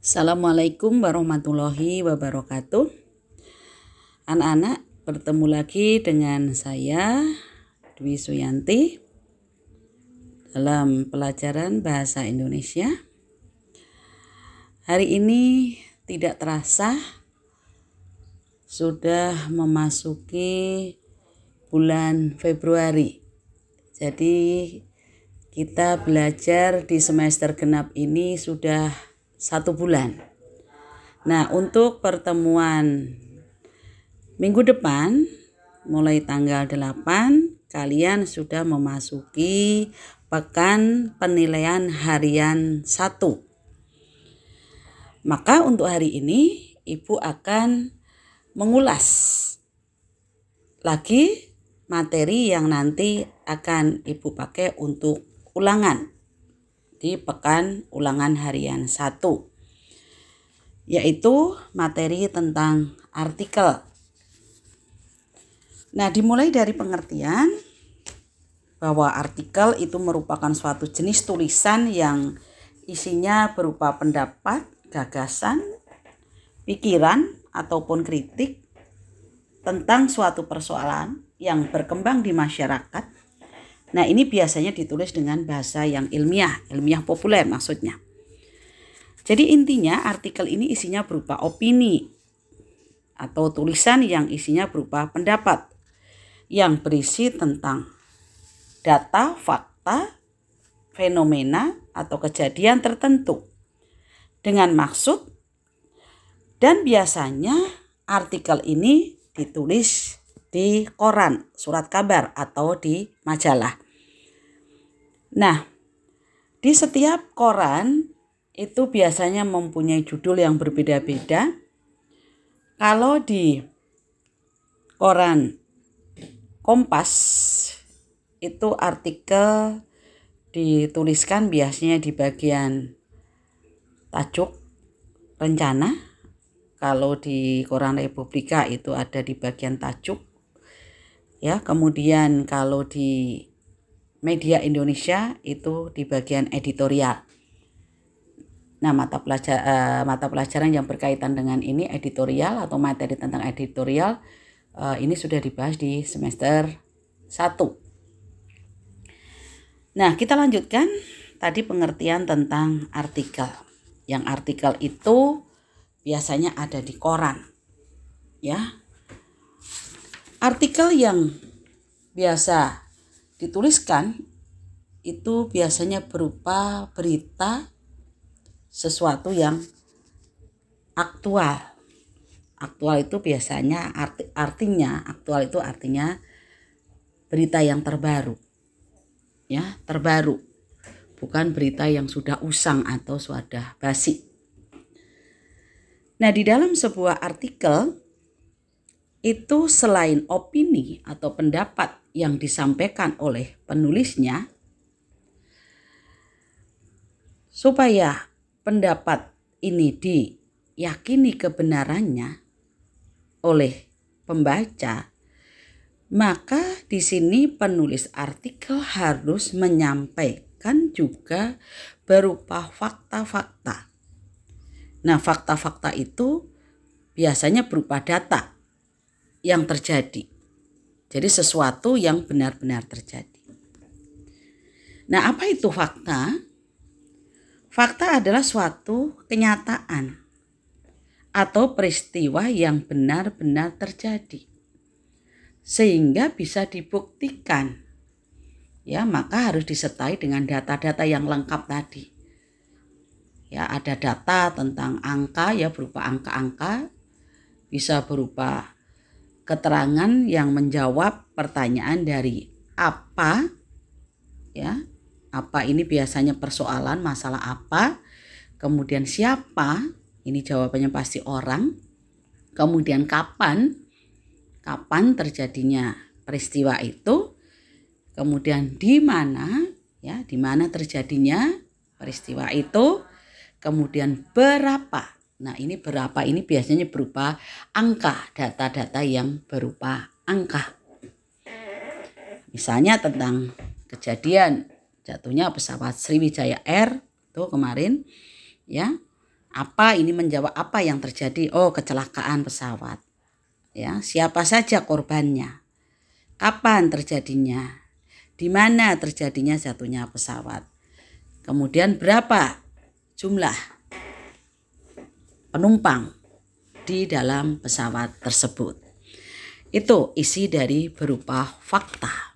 Assalamualaikum warahmatullahi wabarakatuh. Anak-anak, bertemu lagi dengan saya Dwi Suyanti dalam pelajaran bahasa Indonesia. Hari ini tidak terasa sudah memasuki bulan Februari. Jadi kita belajar di semester genap ini sudah satu bulan. Nah, untuk pertemuan minggu depan, mulai tanggal 8, kalian sudah memasuki pekan penilaian harian 1. Maka untuk hari ini, Ibu akan mengulas lagi materi yang nanti akan Ibu pakai untuk ulangan di pekan ulangan harian 1 yaitu materi tentang artikel. Nah, dimulai dari pengertian bahwa artikel itu merupakan suatu jenis tulisan yang isinya berupa pendapat, gagasan, pikiran, ataupun kritik tentang suatu persoalan yang berkembang di masyarakat Nah, ini biasanya ditulis dengan bahasa yang ilmiah, ilmiah populer maksudnya. Jadi intinya artikel ini isinya berupa opini atau tulisan yang isinya berupa pendapat yang berisi tentang data, fakta, fenomena atau kejadian tertentu dengan maksud dan biasanya artikel ini ditulis di koran, surat kabar atau di majalah. Nah, di setiap koran itu biasanya mempunyai judul yang berbeda-beda. Kalau di koran Kompas itu artikel dituliskan biasanya di bagian tajuk rencana. Kalau di koran Republika itu ada di bagian tajuk ya kemudian kalau di media Indonesia itu di bagian editorial. Nah mata pelajar uh, mata pelajaran yang berkaitan dengan ini editorial atau materi tentang editorial uh, ini sudah dibahas di semester 1 nah kita lanjutkan tadi pengertian tentang artikel. Yang artikel itu biasanya ada di koran ya artikel yang biasa dituliskan itu biasanya berupa berita sesuatu yang aktual. Aktual itu biasanya arti, artinya aktual itu artinya berita yang terbaru. Ya, terbaru. Bukan berita yang sudah usang atau sudah basi. Nah, di dalam sebuah artikel itu selain opini atau pendapat yang disampaikan oleh penulisnya, supaya pendapat ini diyakini kebenarannya oleh pembaca, maka di sini penulis artikel harus menyampaikan juga berupa fakta-fakta. Nah, fakta-fakta itu biasanya berupa data yang terjadi. Jadi sesuatu yang benar-benar terjadi. Nah, apa itu fakta? Fakta adalah suatu kenyataan atau peristiwa yang benar-benar terjadi. Sehingga bisa dibuktikan. Ya, maka harus disertai dengan data-data yang lengkap tadi. Ya, ada data tentang angka ya berupa angka-angka, bisa berupa keterangan yang menjawab pertanyaan dari apa ya. Apa ini biasanya persoalan masalah apa? Kemudian siapa? Ini jawabannya pasti orang. Kemudian kapan? Kapan terjadinya peristiwa itu? Kemudian di mana ya di mana terjadinya peristiwa itu? Kemudian berapa Nah, ini berapa? Ini biasanya berupa angka, data-data yang berupa angka. Misalnya tentang kejadian jatuhnya pesawat Sriwijaya Air tuh kemarin ya. Apa ini menjawab apa yang terjadi? Oh, kecelakaan pesawat. Ya, siapa saja korbannya? Kapan terjadinya? Di mana terjadinya jatuhnya pesawat? Kemudian berapa jumlah penumpang di dalam pesawat tersebut? Itu isi dari berupa fakta.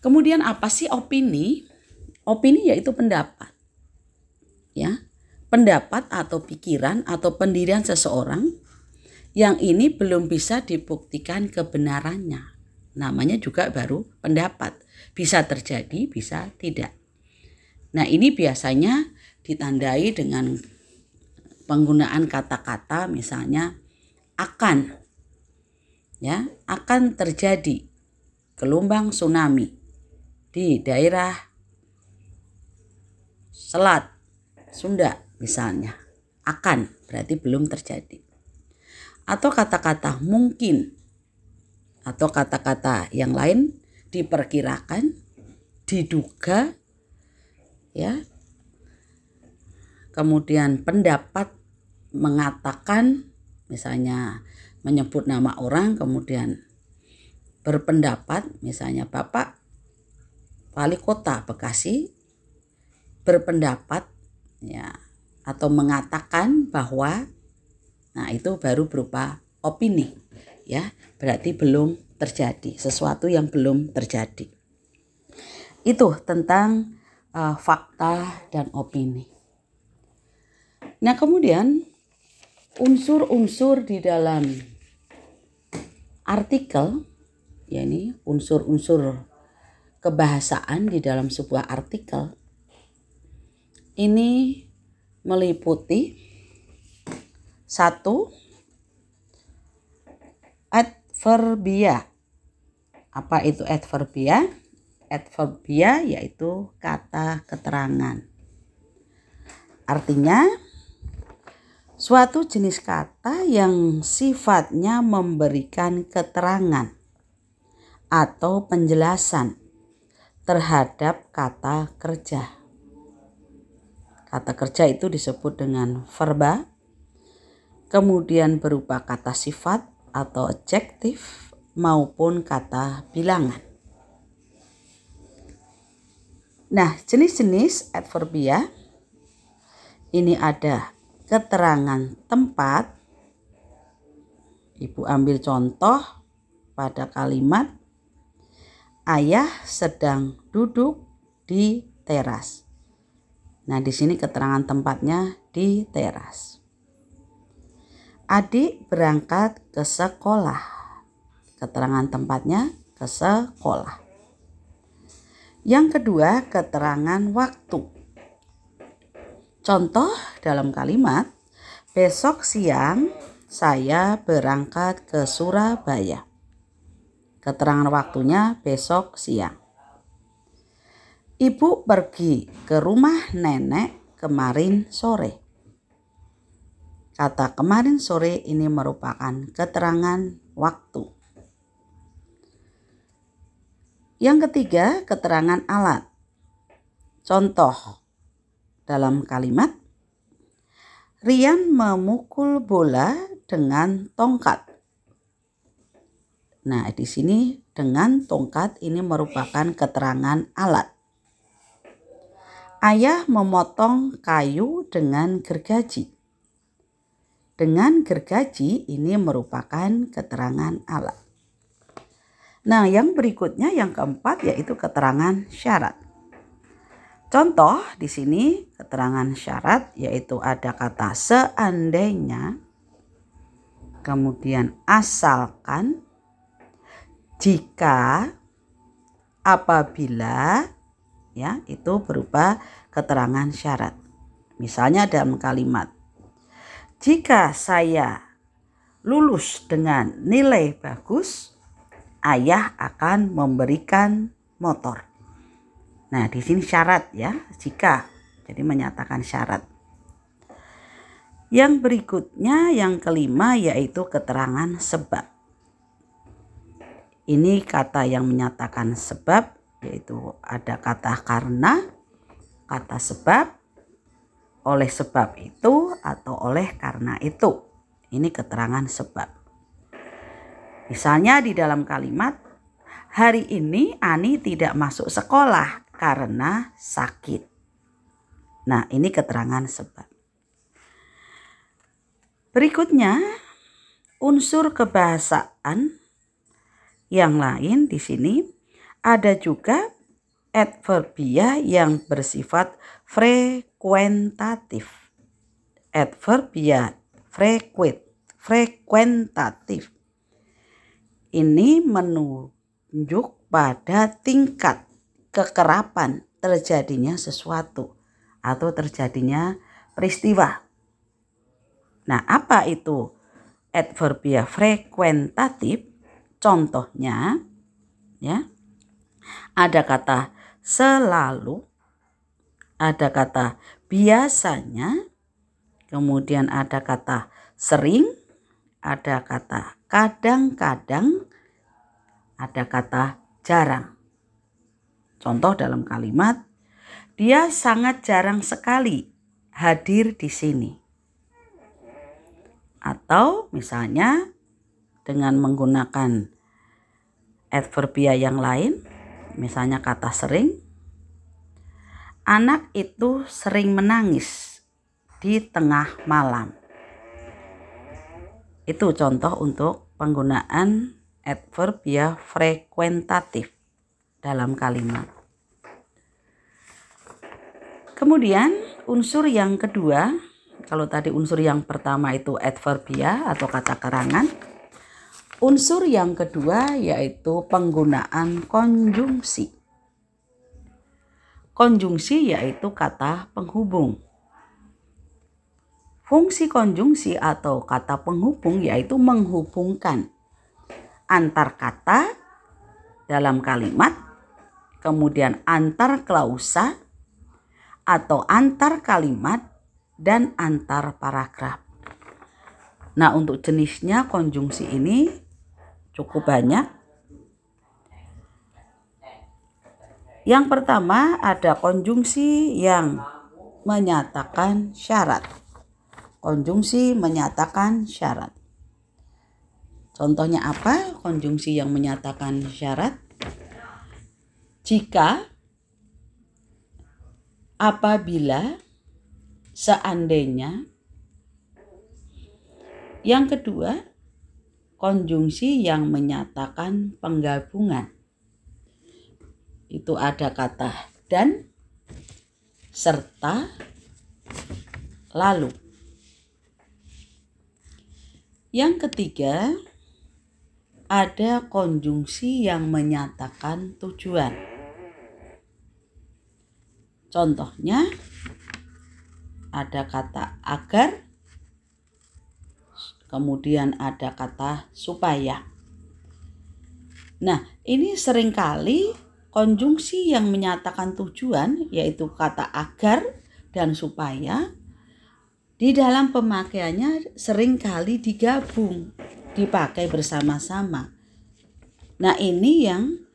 Kemudian apa sih opini? Opini yaitu pendapat ya pendapat atau pikiran atau pendirian seseorang yang ini belum bisa dibuktikan kebenarannya. Namanya juga baru pendapat. Bisa terjadi, bisa tidak. Nah, ini biasanya ditandai dengan penggunaan kata-kata misalnya akan ya, akan terjadi gelombang tsunami di daerah selat Sunda misalnya. Akan berarti belum terjadi. Atau kata-kata mungkin atau kata-kata yang lain diperkirakan, diduga ya. Kemudian pendapat mengatakan misalnya menyebut nama orang kemudian berpendapat misalnya Bapak Wali Kota Bekasi berpendapat ya atau mengatakan bahwa nah itu baru berupa opini ya berarti belum terjadi sesuatu yang belum terjadi. Itu tentang uh, fakta dan opini nah kemudian unsur-unsur di dalam artikel ya ini unsur-unsur kebahasaan di dalam sebuah artikel ini meliputi satu adverbia. Apa itu adverbia? Adverbia yaitu kata keterangan. Artinya suatu jenis kata yang sifatnya memberikan keterangan atau penjelasan terhadap kata kerja. Kata kerja itu disebut dengan verba, kemudian berupa kata sifat atau adjektif maupun kata bilangan. Nah, jenis-jenis adverbia ini ada keterangan tempat. Ibu ambil contoh pada kalimat ayah sedang duduk di teras. Nah, di sini keterangan tempatnya di teras. Adik berangkat ke sekolah. Keterangan tempatnya ke sekolah. Yang kedua, keterangan waktu. Contoh dalam kalimat, besok siang saya berangkat ke Surabaya. Keterangan waktunya besok siang. Ibu pergi ke rumah nenek kemarin sore. Kata kemarin sore ini merupakan keterangan waktu. Yang ketiga, keterangan alat. Contoh dalam kalimat Rian memukul bola dengan tongkat. Nah, di sini dengan tongkat ini merupakan keterangan alat. Ayah memotong kayu dengan gergaji. Dengan gergaji ini merupakan keterangan alat. Nah, yang berikutnya yang keempat yaitu keterangan syarat. Contoh di sini keterangan syarat yaitu ada kata seandainya, kemudian asalkan, jika, apabila, ya itu berupa keterangan syarat. Misalnya dalam kalimat jika saya lulus dengan nilai bagus, ayah akan memberikan motor. Nah, di sini syarat ya, jika. Jadi menyatakan syarat. Yang berikutnya yang kelima yaitu keterangan sebab. Ini kata yang menyatakan sebab yaitu ada kata karena, kata sebab, oleh sebab itu atau oleh karena itu. Ini keterangan sebab. Misalnya di dalam kalimat, hari ini Ani tidak masuk sekolah karena sakit. Nah, ini keterangan sebab. Berikutnya, unsur kebahasaan yang lain di sini ada juga adverbia yang bersifat frekuentatif. Adverbia frekuent, frekuentatif. Ini menunjuk pada tingkat kekerapan terjadinya sesuatu atau terjadinya peristiwa. Nah, apa itu adverbia frekuentatif? Contohnya ya. Ada kata selalu, ada kata biasanya, kemudian ada kata sering, ada kata kadang-kadang, ada kata jarang. Contoh dalam kalimat, dia sangat jarang sekali hadir di sini. Atau misalnya dengan menggunakan adverbia yang lain, misalnya kata sering, anak itu sering menangis di tengah malam. Itu contoh untuk penggunaan adverbia frekuentatif dalam kalimat. Kemudian unsur yang kedua, kalau tadi unsur yang pertama itu adverbia atau kata kerangan, unsur yang kedua yaitu penggunaan konjungsi. Konjungsi yaitu kata penghubung. Fungsi konjungsi atau kata penghubung yaitu menghubungkan antar kata dalam kalimat kemudian antar klausa atau antar kalimat dan antar paragraf. Nah, untuk jenisnya konjungsi ini cukup banyak. Yang pertama ada konjungsi yang menyatakan syarat. Konjungsi menyatakan syarat. Contohnya apa? Konjungsi yang menyatakan syarat. Jika apabila seandainya yang kedua konjungsi yang menyatakan penggabungan. Itu ada kata dan serta lalu. Yang ketiga ada konjungsi yang menyatakan tujuan Contohnya ada kata agar, kemudian ada kata supaya. Nah, ini sering kali konjungsi yang menyatakan tujuan, yaitu kata agar dan supaya, di dalam pemakaiannya sering kali digabung, dipakai bersama-sama. Nah, ini yang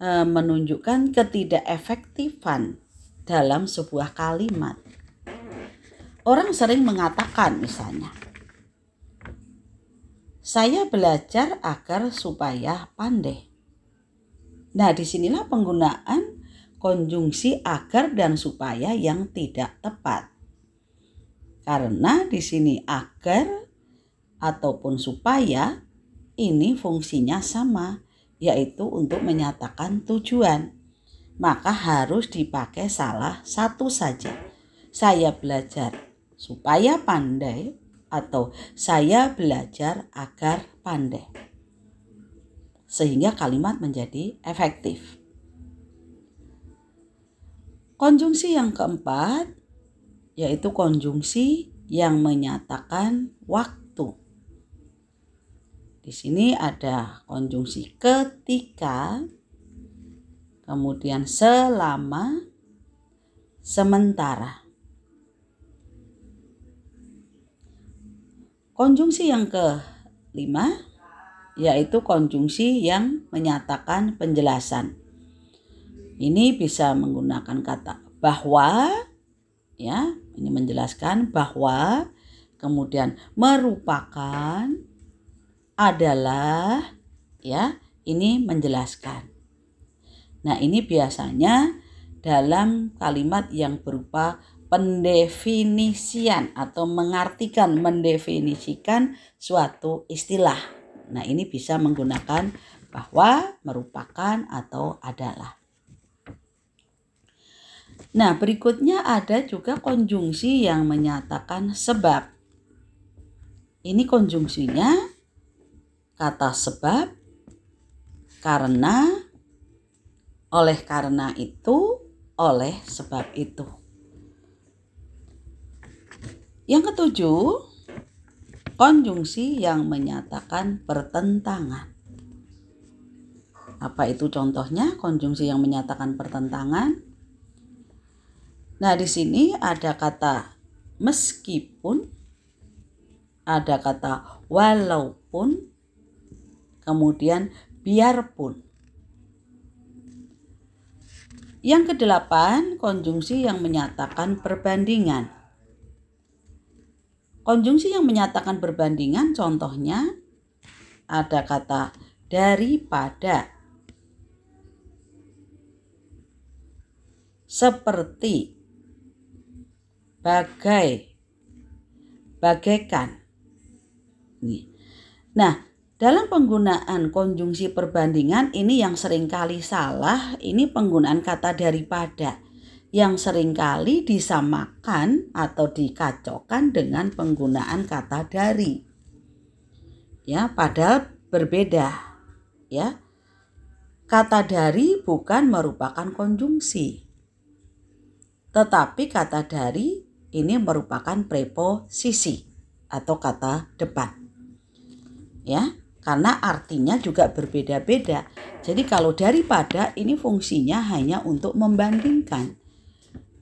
e, menunjukkan ketidakefektifan dalam sebuah kalimat. Orang sering mengatakan misalnya, saya belajar agar supaya pandai. Nah, di sinilah penggunaan konjungsi agar dan supaya yang tidak tepat. Karena di sini agar ataupun supaya ini fungsinya sama, yaitu untuk menyatakan tujuan maka harus dipakai salah satu saja. Saya belajar supaya pandai atau saya belajar agar pandai. Sehingga kalimat menjadi efektif. Konjungsi yang keempat yaitu konjungsi yang menyatakan waktu. Di sini ada konjungsi ketika kemudian selama, sementara. Konjungsi yang kelima yaitu konjungsi yang menyatakan penjelasan. Ini bisa menggunakan kata bahwa Ya, ini menjelaskan bahwa kemudian merupakan adalah ya, ini menjelaskan. Nah, ini biasanya dalam kalimat yang berupa pendefinisian atau mengartikan mendefinisikan suatu istilah. Nah, ini bisa menggunakan bahwa merupakan atau adalah. Nah, berikutnya ada juga konjungsi yang menyatakan sebab. Ini konjungsinya kata sebab, karena, oleh karena itu, oleh sebab itu. Yang ketujuh, konjungsi yang menyatakan pertentangan. Apa itu contohnya konjungsi yang menyatakan pertentangan? Nah, di sini ada kata meskipun, ada kata walaupun, kemudian biarpun. Yang kedelapan, konjungsi yang menyatakan perbandingan. Konjungsi yang menyatakan perbandingan contohnya ada kata daripada seperti bagai bagaikan. Nah, dalam penggunaan konjungsi perbandingan ini yang sering kali salah, ini penggunaan kata daripada yang sering kali disamakan atau dikacaukan dengan penggunaan kata dari. Ya, padahal berbeda. Ya. Kata dari bukan merupakan konjungsi. Tetapi kata dari ini merupakan preposisi atau kata depan. Ya, karena artinya juga berbeda-beda. Jadi kalau daripada ini fungsinya hanya untuk membandingkan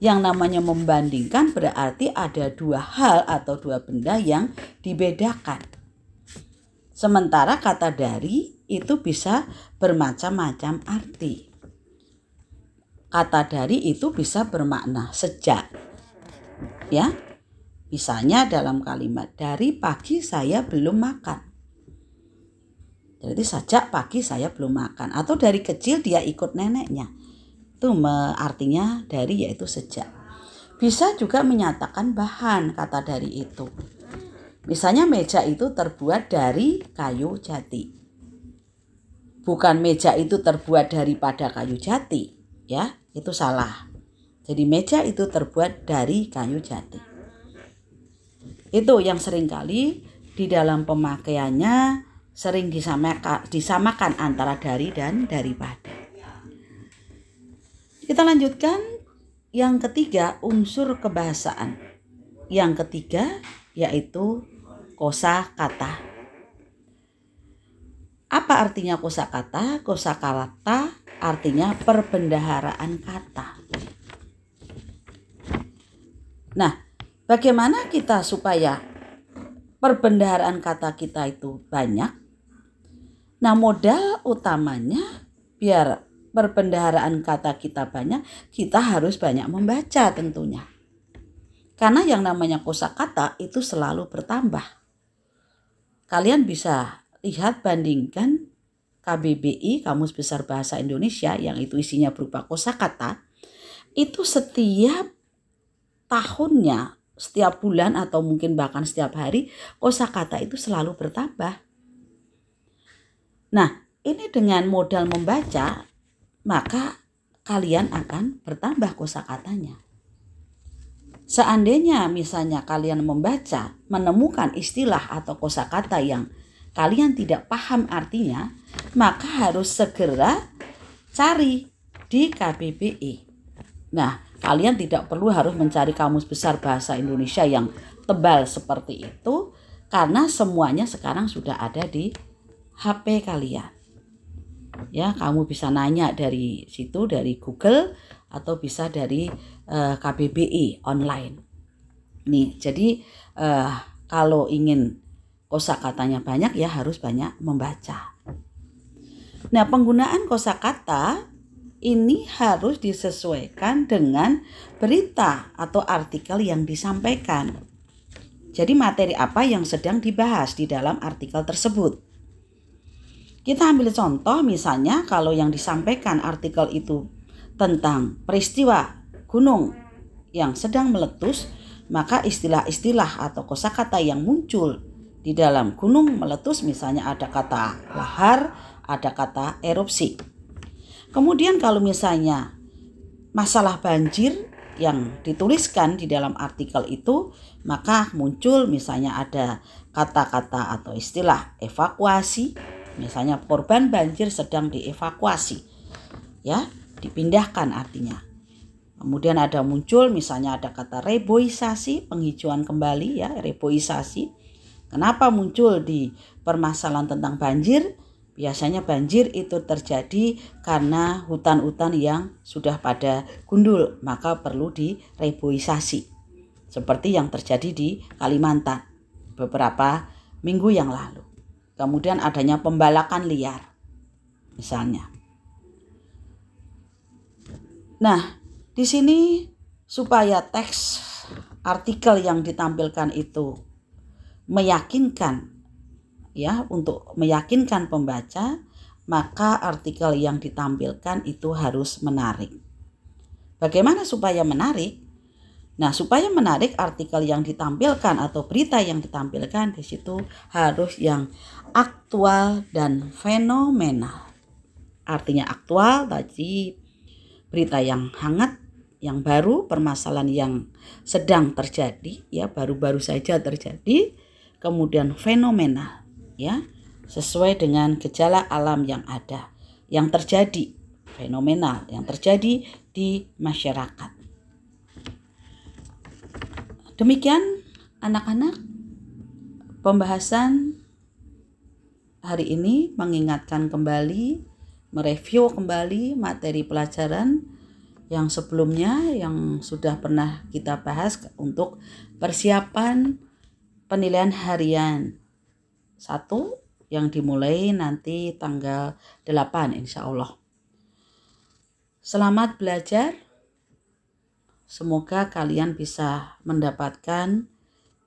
yang namanya membandingkan berarti ada dua hal atau dua benda yang dibedakan. Sementara kata dari itu bisa bermacam-macam arti. Kata dari itu bisa bermakna sejak. Ya. Misalnya dalam kalimat dari pagi saya belum makan. Jadi sejak pagi saya belum makan atau dari kecil dia ikut neneknya itu artinya dari yaitu sejak. Bisa juga menyatakan bahan kata dari itu. Misalnya meja itu terbuat dari kayu jati. Bukan meja itu terbuat daripada kayu jati, ya, itu salah. Jadi meja itu terbuat dari kayu jati. Itu yang sering kali di dalam pemakaiannya sering disamakan, disamakan antara dari dan daripada. Kita lanjutkan yang ketiga unsur kebahasaan. Yang ketiga yaitu kosa kata. Apa artinya kosa kata? Kosa kata artinya perbendaharaan kata. Nah, bagaimana kita supaya perbendaharaan kata kita itu banyak? Nah, modal utamanya biar perbendaharaan kata kita banyak, kita harus banyak membaca tentunya. Karena yang namanya kosakata itu selalu bertambah. Kalian bisa lihat bandingkan KBBI Kamus Besar Bahasa Indonesia yang itu isinya berupa kosakata itu setiap tahunnya, setiap bulan atau mungkin bahkan setiap hari kosakata itu selalu bertambah. Nah, ini dengan modal membaca maka kalian akan bertambah kosakatanya. Seandainya misalnya kalian membaca, menemukan istilah atau kosakata yang kalian tidak paham artinya, maka harus segera cari di KBBI. Nah, kalian tidak perlu harus mencari kamus besar bahasa Indonesia yang tebal seperti itu karena semuanya sekarang sudah ada di HP kalian ya kamu bisa nanya dari situ dari Google atau bisa dari uh, eh, KBBI online nih jadi uh, kalau ingin kosakatanya banyak ya harus banyak membaca nah penggunaan kosakata ini harus disesuaikan dengan berita atau artikel yang disampaikan. Jadi materi apa yang sedang dibahas di dalam artikel tersebut. Kita ambil contoh misalnya kalau yang disampaikan artikel itu tentang peristiwa gunung yang sedang meletus, maka istilah-istilah atau kosakata yang muncul di dalam gunung meletus misalnya ada kata lahar, ada kata erupsi. Kemudian kalau misalnya masalah banjir yang dituliskan di dalam artikel itu, maka muncul misalnya ada kata-kata atau istilah evakuasi, misalnya korban banjir sedang dievakuasi. Ya, dipindahkan artinya. Kemudian ada muncul misalnya ada kata reboisasi, penghijauan kembali ya, reboisasi. Kenapa muncul di permasalahan tentang banjir? Biasanya banjir itu terjadi karena hutan-hutan yang sudah pada gundul, maka perlu direboisasi. Seperti yang terjadi di Kalimantan beberapa minggu yang lalu. Kemudian adanya pembalakan liar, misalnya. Nah, di sini supaya teks artikel yang ditampilkan itu meyakinkan ya untuk meyakinkan pembaca maka artikel yang ditampilkan itu harus menarik. Bagaimana supaya menarik? Nah, supaya menarik artikel yang ditampilkan atau berita yang ditampilkan di situ harus yang aktual dan fenomenal. Artinya aktual tadi berita yang hangat, yang baru, permasalahan yang sedang terjadi ya baru-baru saja terjadi, kemudian fenomenal ya sesuai dengan gejala alam yang ada yang terjadi fenomenal yang terjadi di masyarakat. Demikian anak-anak pembahasan hari ini mengingatkan kembali, mereview kembali materi pelajaran yang sebelumnya yang sudah pernah kita bahas untuk persiapan penilaian harian satu yang dimulai nanti tanggal 8 insya Allah. Selamat belajar. Semoga kalian bisa mendapatkan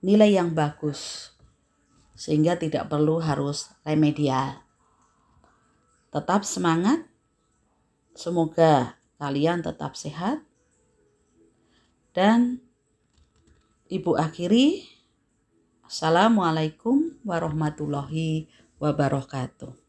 nilai yang bagus sehingga tidak perlu harus remedial. Tetap semangat. Semoga kalian tetap sehat. Dan Ibu akhiri Assalamualaikum warahmatullahi wabarakatuh.